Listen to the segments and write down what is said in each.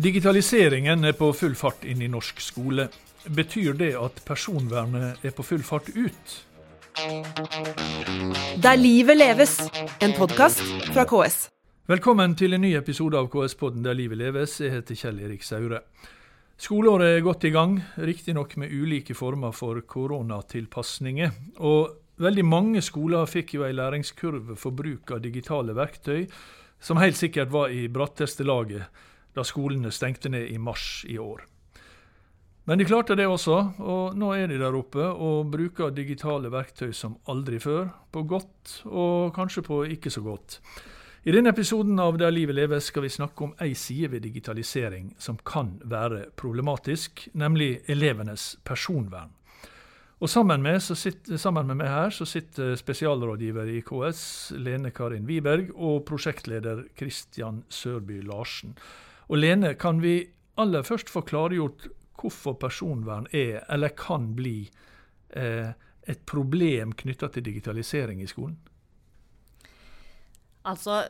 Digitaliseringen er på full fart inn i norsk skole. Betyr det at personvernet er på full fart ut? Der livet leves, en podkast fra KS. Velkommen til en ny episode av KS-podden Der livet leves. Jeg heter Kjell Erik Saure. Skoleåret er godt i gang, riktignok med ulike former for koronatilpasninger. Og veldig mange skoler fikk jo ei læringskurve for bruk av digitale verktøy, som helt sikkert var i bratteste laget da skolene stengte ned i mars i år. Men de klarte det også, og nå er de der oppe og bruker digitale verktøy som aldri før, på godt og kanskje på ikke så godt. I denne episoden av Der livet leves skal vi snakke om ei side ved digitalisering som kan være problematisk, nemlig elevenes personvern. Og sammen med, sitter, sammen med meg her så sitter spesialrådgiver i KS, Lene Karin Wiberg, og prosjektleder Kristian Sørby Larsen. Og Lene, kan vi aller først få klargjort hvorfor personvern er, eller kan bli, eh, et problem knytta til digitalisering i skolen? Altså,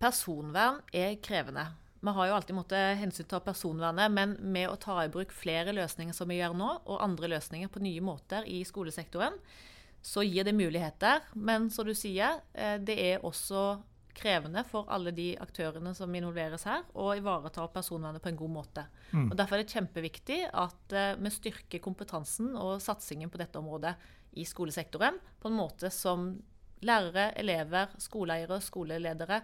personvern er krevende. Vi har jo alltid måttet hensynta personvernet, men med å ta i bruk flere løsninger som vi gjør nå, og andre løsninger på nye måter i skolesektoren, så gir det muligheter. Men som du sier, eh, det er også krevende for alle de aktørene som involveres her, å ivareta personvernet på en god måte. Mm. Og Derfor er det kjempeviktig at uh, vi styrker kompetansen og satsingen på dette området i skolesektoren på en måte som lærere, elever, skoleeiere, skoleledere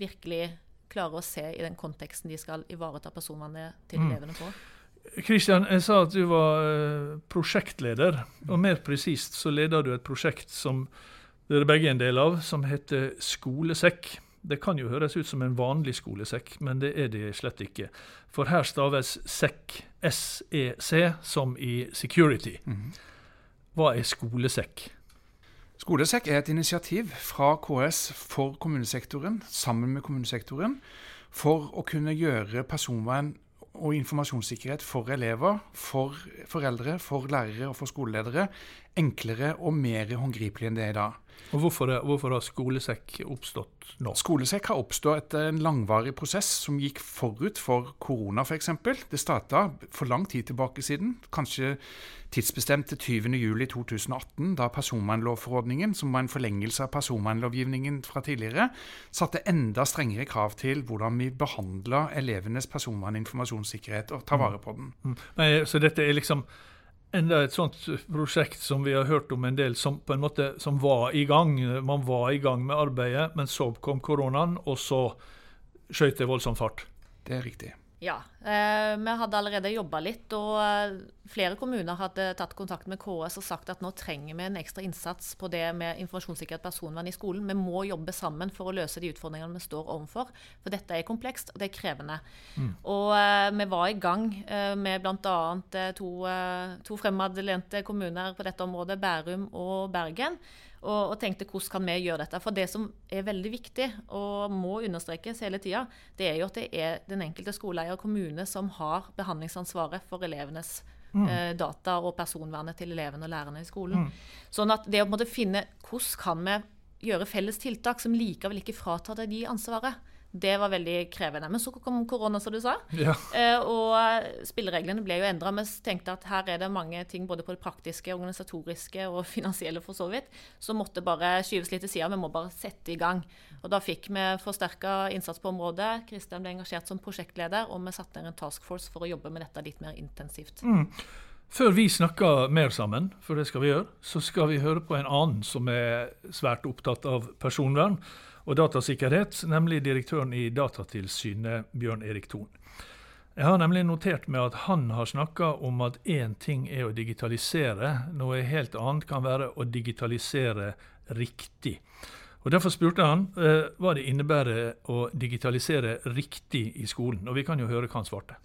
virkelig klarer å se i den konteksten de skal ivareta personvernet til mm. elevene på. Kristian, jeg sa at du var uh, prosjektleder, og mer presist så leder du et prosjekt som det er det begge en del av, som heter skolesekk. Det kan jo høres ut som en vanlig skolesekk, men det er det slett ikke. For her staves sekk SEC, som i security. Hva er skolesekk? Skolesekk er et initiativ fra KS for kommunesektoren, sammen med kommunesektoren, for å kunne gjøre personvern og informasjonssikkerhet for elever, for foreldre, for lærere og for skoleledere enklere og mer håndgripelig enn det er i dag. Og hvorfor, hvorfor, har Skolesekk oppstått nå? Skolesekk har oppstått etter en langvarig prosess som gikk forut for korona f.eks. Det starta for lang tid tilbake siden, kanskje tidsbestemt til 20.07.2018, da personvernlovforordningen, som var en forlengelse av personvernlovgivningen fra tidligere, satte enda strengere krav til hvordan vi behandla elevenes personverninformasjonssikkerhet og tar vare på den. Mm. Mm. Så dette er liksom enda et sånt prosjekt som vi har hørt om en del, som på en måte som var i gang. Man var i gang med arbeidet, men så kom koronaen, og så skjøt det voldsom fart. Det er riktig. Ja. Eh, vi hadde allerede jobba litt, og eh, flere kommuner hadde tatt kontakt med KS og sagt at nå trenger vi en ekstra innsats på det med informasjonssikkerhet og personvern i skolen. Vi må jobbe sammen for å løse de utfordringene vi står overfor. For dette er komplekst, og det er krevende. Mm. Og eh, vi var i gang eh, med bl.a. To, eh, to fremadlente kommuner på dette området, Bærum og Bergen og, og, tenkte hvordan kan vi gjøre dette. For det som er veldig viktig og må understrekes hele tida, det er jo at det er den enkelte skoleeier og kommune som har behandlingsansvaret for elevenes mm. eh, data og personvernet til elevene og lærerne i skolen. Mm. Sånn at det å finne hvordan kan vi gjøre felles tiltak som likevel ikke fratar deg de ansvaret. Det var veldig krevende. Men så kom korona, som du sa. Ja. Eh, og spillereglene ble jo endra. Vi tenkte at her er det mange ting både på det praktiske, organisatoriske og finansielle for så vidt, som måtte bare skyves litt til sida. Vi må bare sette i gang. Og da fikk vi forsterka innsats på området. Kristian ble engasjert som prosjektleder, og vi satte ned en task force for å jobbe med dette litt mer intensivt. Mm. Før vi snakker mer sammen, for det skal vi gjøre, så skal vi høre på en annen som er svært opptatt av personvern og datasikkerhet, nemlig direktøren i Datatilsynet, Bjørn Erik Thon. Jeg har nemlig notert meg at han har snakka om at én ting er å digitalisere, noe helt annet kan være å digitalisere riktig. Og Derfor spurte han eh, hva det innebærer å digitalisere riktig i skolen. Og vi kan jo høre hva han svarte.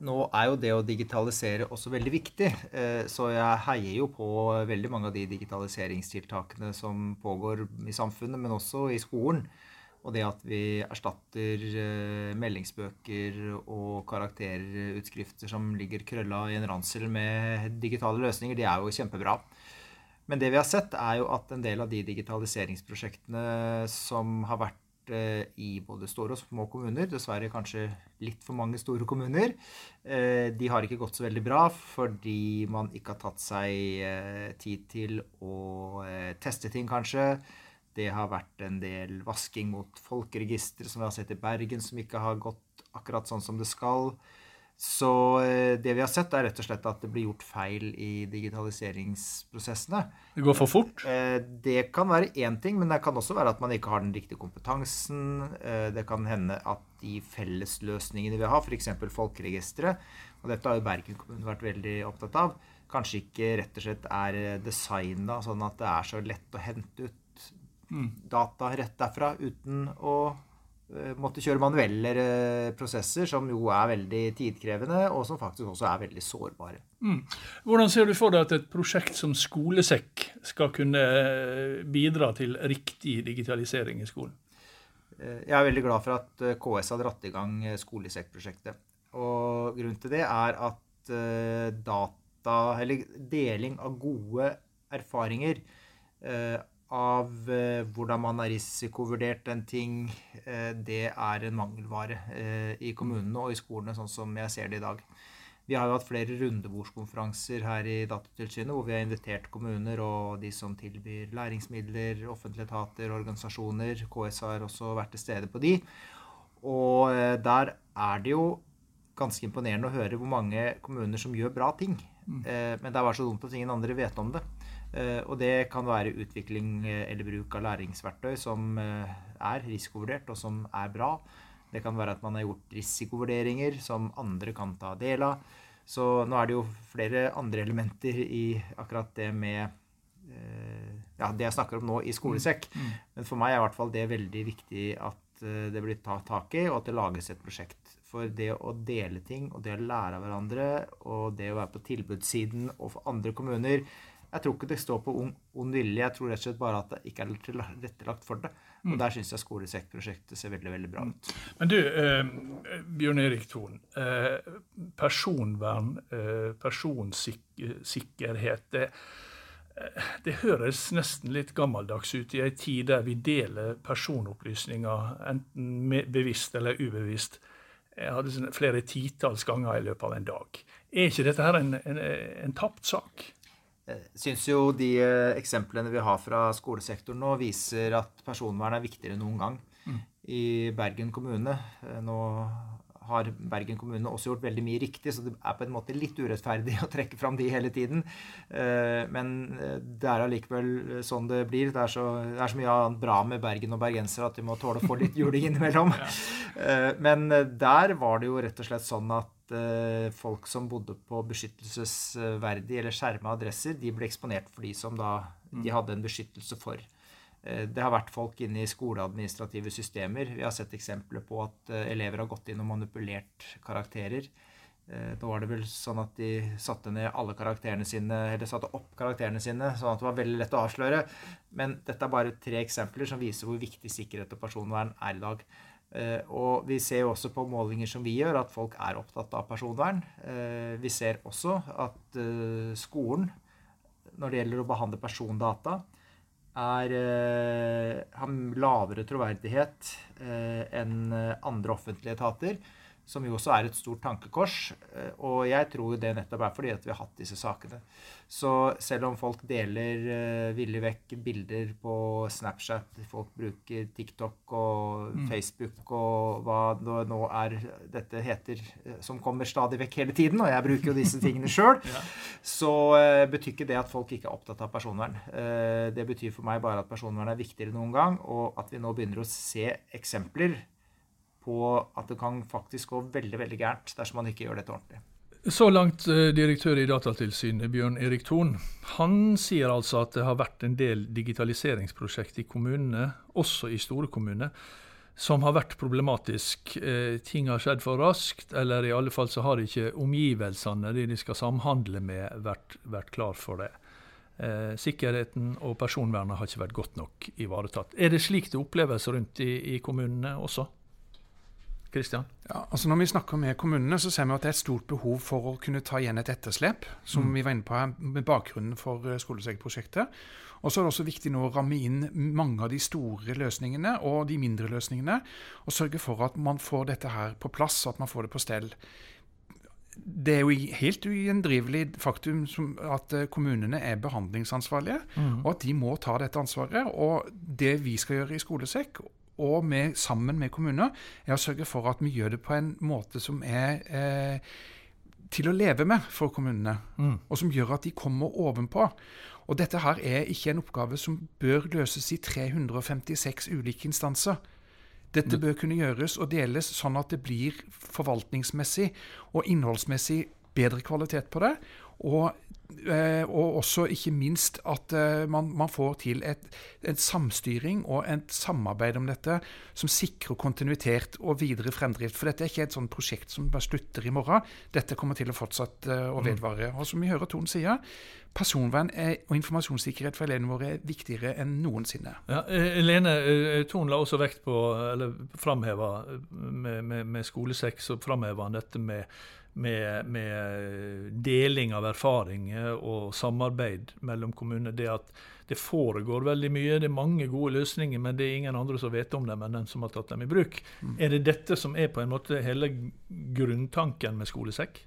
Nå er jo det å digitalisere også veldig viktig. Eh, så jeg heier jo på veldig mange av de digitaliseringstiltakene som pågår i samfunnet, men også i skolen. Og det at vi erstatter eh, meldingsbøker og karakterutskrifter som ligger krølla i en ransel med digitale løsninger, det er jo kjempebra. Men det vi har sett, er jo at en del av de digitaliseringsprosjektene som har vært i både store og små kommuner. Dessverre kanskje litt for mange store kommuner. Eh, de har ikke gått så veldig bra fordi man ikke har tatt seg eh, tid til å teste ting, kanskje. Det har vært en del vasking mot folkeregisteret som vi har sett i Bergen, som ikke har gått akkurat sånn som det skal. Så eh, det vi har sett, er rett og slett at det blir gjort feil i digitaliseringsprosessene. Det går for fort? Eh, det kan være én ting, men det kan også være at man ikke har den riktige kompetansen. Eh, det kan hende at de fellesløsningene vi har, f.eks. folkeregisteret, og dette har jo Bergen kommune vært veldig opptatt av, kanskje ikke rett og slett er designa sånn at det er så lett å hente ut mm. data rett derfra uten å Eh, måtte kjøre manuelle eh, prosesser, som jo er veldig tidkrevende, og som faktisk også er veldig sårbare. Mm. Hvordan ser du for deg at et prosjekt som Skolesekk skal kunne eh, bidra til riktig digitalisering i skolen? Jeg er veldig glad for at KS har dratt i gang Skolesekk-prosjektet. Og grunnen til det er at data, eller deling av gode erfaringer av eh, hvordan man har risikovurdert en ting, eh, det er en mangelvare eh, i kommunene og i skolene, sånn som jeg ser det i dag. Vi har jo hatt flere rundebordskonferanser her i Datatilsynet hvor vi har invitert kommuner og de som tilbyr læringsmidler, offentlige etater, organisasjoner. KS har også vært til stede på de. Og der er det jo ganske imponerende å høre hvor mange kommuner som gjør bra ting. Mm. Eh, men det er bare så dumt at ingen andre vet om det. Eh, og det kan være utvikling eh, eller bruk av læringsverktøy som eh, er risikovurdert, og som er bra. Det kan være at man har gjort risikovurderinger som andre kan ta del av. Så nå er det jo flere andre elementer i akkurat det med ja, det jeg snakker om nå i skolesekk. Mm. Mm. Men for meg er i hvert fall det veldig viktig at det blir tatt tak i, og at det lages et prosjekt. For det å dele ting, og det å lære av hverandre, og det å være på tilbudssiden og for andre kommuner, jeg tror ikke det står på ond vilje. Jeg tror rett og slett bare at det ikke er tilrettelagt for det. Og mm. der syns jeg skolesekkprosjektet ser veldig veldig bra ut. Men du, eh, Bjørn Erik Thon. Eh, personvern, eh, personsikkerhet det, eh, det høres nesten litt gammeldags ut i ei tid der vi deler personopplysninger, enten bevisst eller ubevisst. Jeg hadde flere titalls ganger i løpet av en dag. Er ikke dette her en, en, en tapt sak? Eh, syns jo de eh, eksemplene vi har fra skolesektoren nå, viser at personvern er viktigere enn noen gang. Mm. I Bergen kommune eh, Nå har Bergen kommune også gjort veldig mye riktig, så det er på en måte litt urettferdig å trekke fram de hele tiden. Men det er allikevel sånn det blir. Det er så, det er så mye annet bra med Bergen og bergensere at de må tåle å få litt juling innimellom. Men der var det jo rett og slett sånn at Eh, folk som bodde på beskyttelsesverdige eller skjerma adresser, de ble eksponert for de som da de mm. hadde en beskyttelse for. Eh, det har vært folk inne i skoleadministrative systemer. Vi har sett eksempler på at eh, elever har gått inn og manipulert karakterer. Nå var det vel sånn at de satte ned alle karakterene sine, eller satte opp karakterene sine, sånn at det var veldig lett å avsløre. Men dette er bare tre eksempler som viser hvor viktig sikkerhet og personvern er i dag. Eh, og vi ser jo også på målinger som vi gjør, at folk er opptatt av personvern. Eh, vi ser også at eh, skolen, når det gjelder å behandle persondata, er, har lavere troverdighet enn andre offentlige etater som jo også er et stort tankekors. Eh, og jeg tror det nettopp er fordi at vi har hatt disse sakene. Så selv om folk deler uh, villig vekk bilder på Snapchat, folk bruker TikTok og mm. Facebook og hva det nå er dette heter, eh, som kommer stadig vekk hele tiden, og jeg bruker jo disse tingene sjøl, så betyr ikke det at folk ikke er opptatt av personvern. Det betyr for meg bare at personvern er viktigere enn noen gang, og at vi nå begynner å se eksempler på at det kan faktisk gå veldig veldig gærent dersom man ikke gjør dette ordentlig. Så langt eh, direktør i Datatilsynet, Bjørn Erik Thon. Han sier altså at det har vært en del digitaliseringsprosjekt i kommunene, også i store kommuner, som har vært problematisk. Eh, ting har skjedd for raskt, eller i alle fall så har ikke omgivelsene, de de skal samhandle med, vært, vært klar for det. Eh, sikkerheten og personvernet har ikke vært godt nok ivaretatt. Er det slik det oppleves rundt i, i kommunene også? Kristian? Ja, altså Når vi snakker med kommunene, så ser vi at det er et stort behov for å kunne ta igjen et etterslep, som mm. vi var inne på her, med bakgrunnen for eh, skolesekkprosjektet. Og så er det også viktig nå å ramme inn mange av de store løsningene og de mindre løsningene, og sørge for at man får dette her på plass, at man får det på stell. Det er jo helt ugjendrivelig faktum at eh, kommunene er behandlingsansvarlige, mm. og at de må ta dette ansvaret. Og det vi skal gjøre i Skolesekk, og med, sammen med kommuner, er å sørge for at vi gjør det på en måte som er eh, til å leve med for kommunene, mm. og som gjør at de kommer ovenpå. Og dette her er ikke en oppgave som bør løses i 356 ulike instanser. Dette bør kunne gjøres og deles sånn at det blir forvaltningsmessig og innholdsmessig bedre kvalitet på det, og, og også ikke minst at eh, man, man, får til et, en samstyring og et samarbeid om dette som sikrer kontinuitet og videre fremdrift. For dette er ikke et sånt prosjekt som bare slutter i morgen. Dette kommer til å fortsette eh, å mm. vedvare. Og som vi hører Ton sier, personvern er, og informasjonssikkerhet for elevene våre er viktigere enn noensinne. Ja, Lene, Ton la også vekt på, eller framheva med, med, med skolesex, og framheva dette med med, med, deling av erfaringer og samarbeid mellom kommuner. Det at det foregår veldig mye. Det er mange gode løsninger, men det er ingen andre som vet om dem enn den som har tatt dem i bruk. Mm. Er det dette som er på en måte hele grunntanken med skolesekk?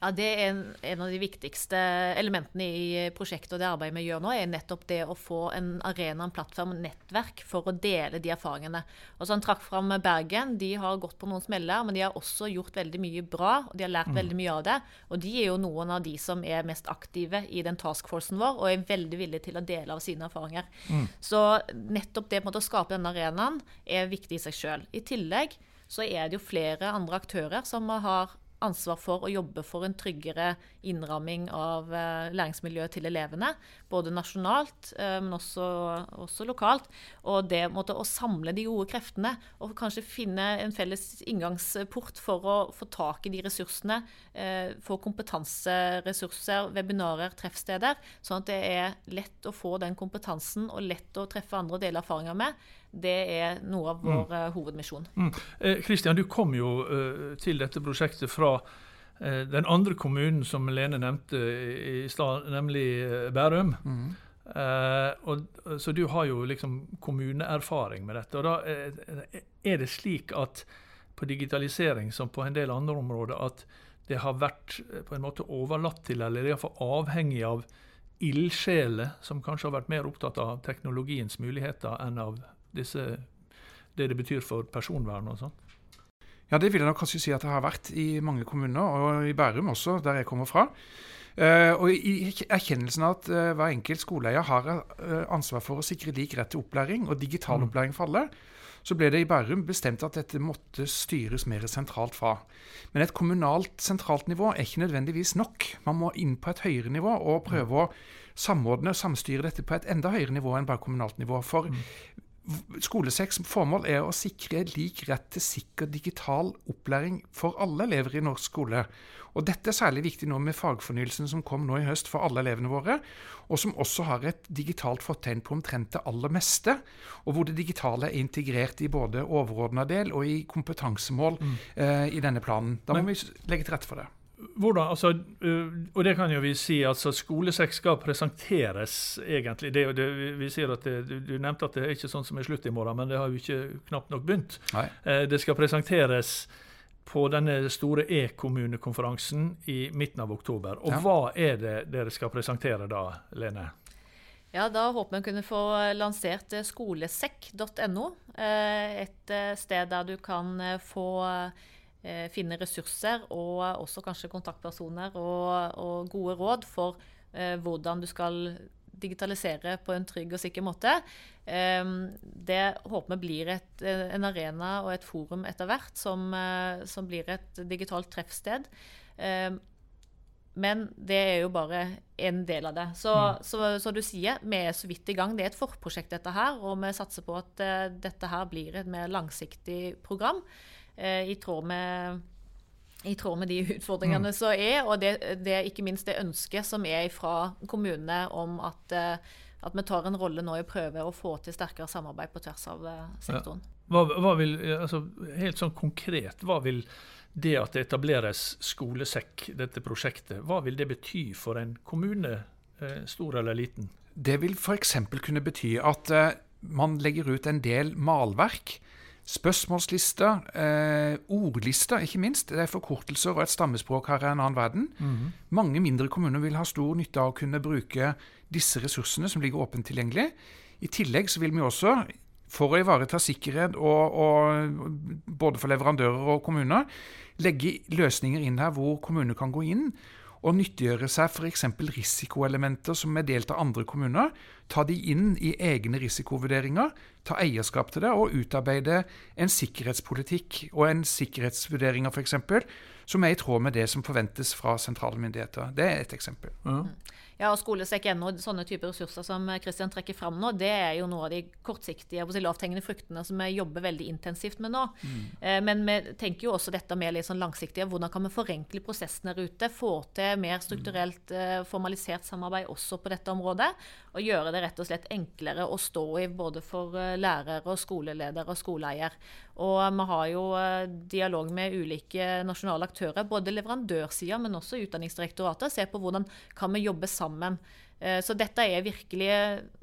Ja, Det er en, en, av de viktigste elementene i prosjektet og det arbeidet vi gjør nå, er nettopp det å få en arena, en plattform, et nettverk for å dele de erfaringene. Og så Han trakk fram Bergen. De har gått på noen smeller, men de har også gjort veldig mye bra. og De har lært mm. veldig mye av det. Og de er jo noen av de som er mest aktive i den taskforcen vår, og er veldig villige til å dele av sine erfaringer. Mm. Så nettopp det måte, å skape denne arenaen er viktig i seg sjøl. I tillegg så er det jo flere andre aktører som har ansvar for å jobbe for en tryggere innramming av eh, læringsmiljøet til elevene. Både nasjonalt, eh, men også, også lokalt. Og det måtte, å samle de gode kreftene og kanskje finne en felles inngangsport for å få tak i de ressursene. Eh, få kompetanseressurser, webinarer, treffsteder. Sånn at det er lett å få den kompetansen og lett å treffe andre og dele erfaringer med. Det er noe av vår mm. hovedmisjon. Kristian, mm. eh, du kom jo uh, til dette prosjektet fra den andre kommunen som Lene nevnte i stad, nemlig Bærum. Mm. Uh, og, så du har jo liksom kommuneerfaring med dette. Og da er det slik at på digitalisering som på en del andre områder at det har vært på en måte overlatt til, eller iallfall avhengig av ildsjeler som kanskje har vært mer opptatt av teknologiens muligheter enn av disse, det det betyr for personvern og sånn? Ja, det vil jeg nok kanskje si at det har vært i mange kommuner, og i Bærum også, der jeg kommer fra. Uh, og I erkjennelsen av at uh, hver enkelt skoleeier har uh, ansvar for å sikre lik rett til opplæring og digital mm. opplæring for alle, så ble det i Bærum bestemt at dette måtte styres mer sentralt fra. Men et kommunalt sentralt nivå er ikke nødvendigvis nok. Man må inn på et høyere nivå og prøve mm. å samordne og samstyre dette på et enda høyere nivå enn bare kommunalt nivå. For mm. Skolesekks formål er å sikre lik rett til sikker digital opplæring for alle elever i norsk skole. Og Dette er særlig viktig nå med fagfornyelsen som kom nå i høst for alle elevene våre, og som også har et digitalt fortegn på omtrent det aller meste, og hvor det digitale er integrert i både overordna del og i kompetansemål mm. eh, i denne planen. Da må Men, vi legge til rette for det hvordan, altså, og det kan jo vi si, altså skolesekk skal presenteres, egentlig. Det, det, vi sier at det, du, nevnte at det er ikke sånn som er slutt i morgen, men det har jo ikke knapt nok begynt. Nei. det skal presenteres på denne store e-kommunekonferansen i midten av oktober. Og ja. hva er det dere skal presentere da, Lene? Ja, Da håper vi å kunne få lansert skolesekk.no. Eh, et sted der du kan få Eh, finne ressurser og også kanskje kontaktpersoner og, og gode råd for eh, hvordan du skal digitalisere på en trygg og sikker måte. Eh, det håper vi blir et, en arena og et forum etter hvert som, eh, som blir et digitalt treffsted. Eh, men det er jo bare en del av det. Så, mm. så, så, du sier, vi er så vidt i gang. Det er et forprosjekt, dette her. Og vi satser på at uh, dette her blir et mer langsiktig program. Eh, i tråd med i tråd med de utfordringene mm. som er, og det, det, ikke minst det ønsket som er fra kommunene om at, eh, at vi tar en rolle nå i å prøve å få til sterkere samarbeid på tvers av eh, sektoren. Ja. Hva, hva vil, altså, helt sånn konkret, hva vil det at det etableres skolesekk, dette prosjektet, hva vil det bety for en kommune, stor eller liten? Det vil f.eks. kunne bety at man legger ut en del malverk. Spørsmålslister, eh, ordlister, ikke minst. Det er forkortelser, og et stammespråk her i en annen verden. Mhm. Mange mindre kommuner vil ha stor nytte av å kunne bruke disse ressursene som ligger åpent tilgjengelig. I tillegg så vil vi også, for å ivareta sikkerhet og, og både for leverandører og kommuner, legge løsninger inn her hvor kommuner kan gå inn og nyttiggjøre seg f.eks. risikoelementer som er delt av andre kommuner. Ta de inn i egne risikovurderinger, ta eierskap til det og utarbeide en sikkerhetspolitikk og en sikkerhetsvurderinger f.eks. som er i tråd med det som forventes fra sentrale myndigheter. Det er et eksempel. Ja. Ja, og Skolesekk.no, sånne typer ressurser som Kristian trekker fram nå, det er jo noe av de kortsiktige si, lavthengende fruktene som vi jobber veldig intensivt med nå. Eh, Men vi tenker jo også dette mer litt sånn langsiktig. Hvordan kan vi forenkle prosessen der ute? Få til mer strukturelt eh, formalisert samarbeid også på dette området. Og gjøre det rett og slett enklere å stå i både for eh, lærere, og skoleleder og skoleeier. Og vi har jo eh, dialog med ulike nasjonale aktører, både leverandørsida, men også Utdanningsdirektoratet. Se på hvordan kan vi jobbe sammen. Eh, Så dette er virkelig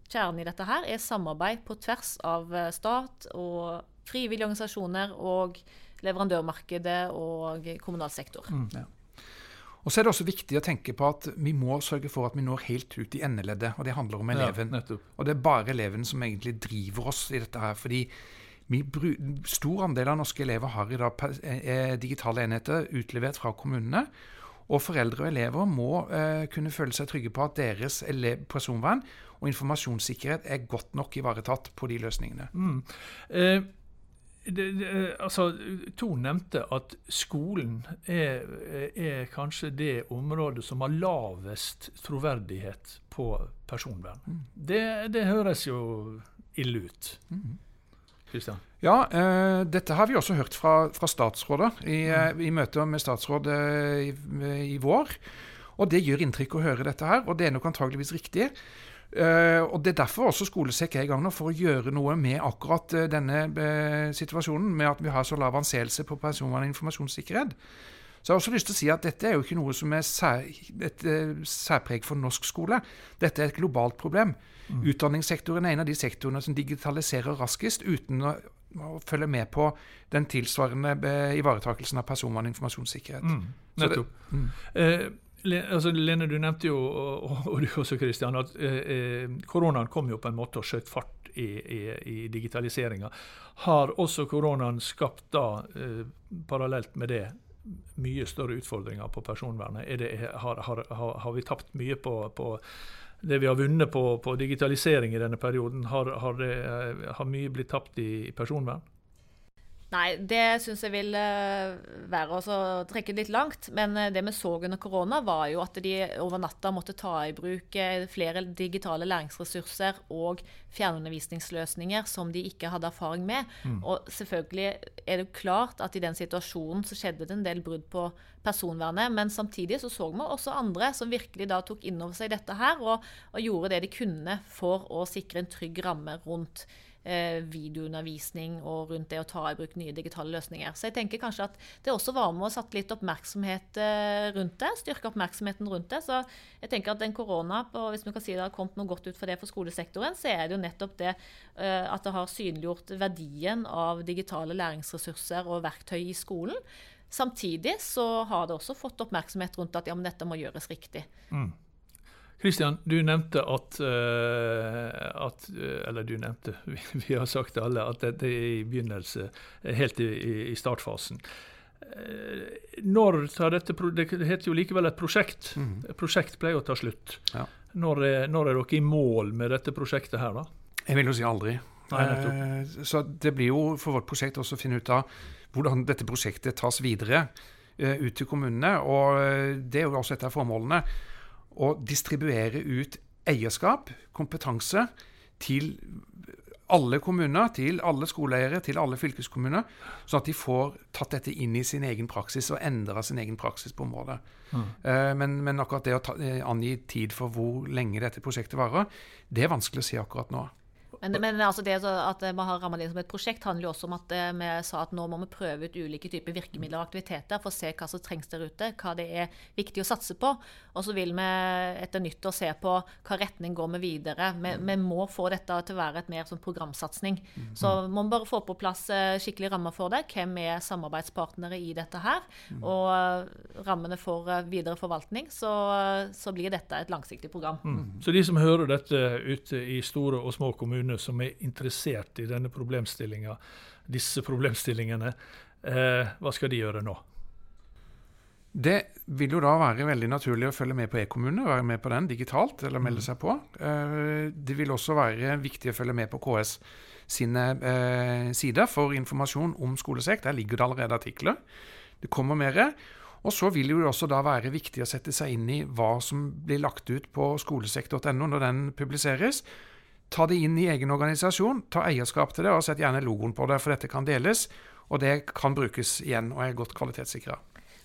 kjernen i dette her, er samarbeid på tvers av eh, stat og frivillige organisasjoner og leverandørmarkedet og kommunal sektor. Og så er det også viktig å tenke på at vi må sørge for at vi når helt ut i endeleddet. Og det handler om eleven. Ja, og det er bare eleven som egentlig driver oss i dette her. fordi stor andel av norske elever har i dag eh, digitale enheter utlevert fra kommunene. Og foreldre og elever må eh, kunne føle seg trygge på at deres personvern og informasjonssikkerhet er godt nok ivaretatt på de løsningene. Eh, det, det, altså, Tor nevnte at skolen er, er kanskje det området som har lavest troverdighet på personvern. Det, det høres jo ille ut. Kristian? Ja, eh, dette har vi også hørt fra, fra statsråder i, mm. i møter med statsråd eh, i, i vår. Og det gjør inntrykk å høre dette her, og det er nok antageligvis riktig. Eh, og Det er derfor også Skolesekk er i gang nå, for å gjøre noe med akkurat eh, denne eh, situasjonen, med at vi har så lav anseelse på personvern og informasjonssikkerhet. Så jeg har også lyst til å si at Dette er jo ikke noe som er sær, et særpreg for norsk skole. Dette er et globalt problem. Utdanningssektoren er en av de sektorene som digitaliserer raskest uten å, å følge med på den tilsvarende ivaretakelsen av personvern og informasjonssikkerhet. Mm, Så det- nettopp. Altså, Lene, du nevnte jo, og, du også, Kristian, at eh, eh, koronaen kom jo på en måte og skjøt fart i, i, i digitaliseringa. Har også koronaen skapt da, eh, parallelt med det, mye større utfordringer på personvernet? Er det, har, har, har, vi tapt mye på, på det vi har vunnet på, på digitalisering i denne perioden? Har, har, det, mye blitt tapt i personvern? Nei, det syns jeg vil eh, være å trekke litt langt. Men eh, det vi så under korona, var jo at de over natta måtte ta i bruk eh, flere digitale læringsressurser og fjernundervisningsløsninger som de ikke hadde erfaring med. Og selvfølgelig er det jo klart at i den situasjonen så skjedde det en del brudd på personvernet. Men samtidig så så vi også andre som virkelig da tok inn over seg dette her, og, og gjorde det de kunne for å sikre en trygg ramme rundt videoundervisning og rundt det å ta i bruk nye digitale løsninger. Så jeg tenker kanskje at det også var med og satte litt oppmerksomhet eh, rundt det. Styrke oppmerksomheten rundt det. Så jeg tenker at den korona, hvis vi kan si det har kommet noe godt ut for det for skolesektoren, så er det jo nettopp det eh, at det har synliggjort verdien av digitale læringsressurser og verktøy i skolen. Samtidig så har det også fått oppmerksomhet rundt at ja, men dette må gjøres riktig. Kristian, du nevnte at, eh, at eh, Eller du nevnte, vi, har sagt det alle, at dette er i begynnelse, helt i, i- startfasen. Eh, Når tar dette Det heter jo likevel et prosjekt. Et prosjekt pleier å ta slutt. Ja. Når, er, når er dere i mål med dette prosjektet her, da? Jeg vil jo si aldri. Nei. Eh, Så det blir jo for vårt prosjekt også å finne ut av hvordan dette prosjektet tas videre ut til kommunene. Og det er jo også et av formålene. Å distribuere ut eierskap, kompetanse, til alle kommuner, til alle skoleeiere, til alle fylkeskommuner, sånn at de får tatt dette inn i sin egen praksis og endra sin egen praksis på området. Eh, Men, men akkurat det å ta, eh, angi tid for hvor lenge dette prosjektet varer, det er vanskelig å si akkurat nå. Men, men altså det at vi har rammet det inn som et prosjekt, handler jo også om at vi sa at nå må vi prøve ut ulike typer virkemidler og aktiviteter for å se hva som trengs der ute, hva det er viktig å satse på. Og så vil vi etter nyttår se på hva retning går vi videre. Vi, vi må få dette til å være et mer sånn programsatsing. Så må vi bare få på plass skikkelig rammer for det. Hvem er samarbeidspartnere i dette her? Og rammene for videre forvaltning. Så, så blir dette et langsiktig program. Mm. Så de som hører dette ute i store og små kommuner, kommuner som er interessert i denne problemstillinga, disse problemstillingene, eh, hva skal de gjøre nå? Det vil jo da være veldig naturlig å følge med på e-kommune, være med på den digitalt eller melde mm. seg på. Eh, det vil også være viktig å følge med på KS sine eh, sider for informasjon om skolesek. Der ligger det allerede artikler. Det kommer mer. Og så vil det jo også da være viktig å sette seg inn i hva som blir lagt ut på skolesek.no når den publiseres. Ta det inn i egen organisasjon, ta eierskap til det, og sett gjerne logoen på det, for dette kan deles. Og det kan brukes igjen og er godt kvalitetssikra.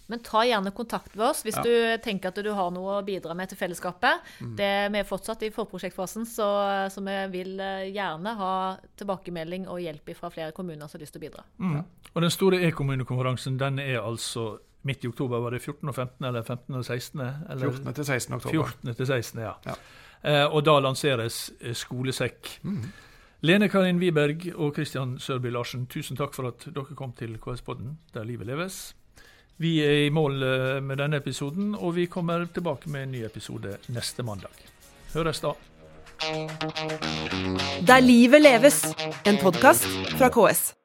Men ta gjerne kontakt med oss hvis ja. du tenker at du har noe å bidra med til fellesskapet. Mm. Det, vi er fortsatt i forprosjektfasen, så, så, vi vil eh, gjerne ha tilbakemelding og hjelp fra flere kommuner som har lyst til å bidra. Mm. Ja. Og Den store e-kommunekonferansen den er altså midt i oktober. Var det 14. og 15. eller 15. og 16.? Eller? 14. til 16. oktober. 14. til 16, ja. ja. Eh, og da lanseres eh, Skolesekk. Mm. Lene Karin Wiberg og Kristian Sørby Larsen, tusen takk for at dere kom til KS-podden, der livet leves. Vi er i mål eh, med denne episoden, og vi kommer tilbake med en ny episode neste mandag. Høres da. Der livet leves, en podkast fra KS.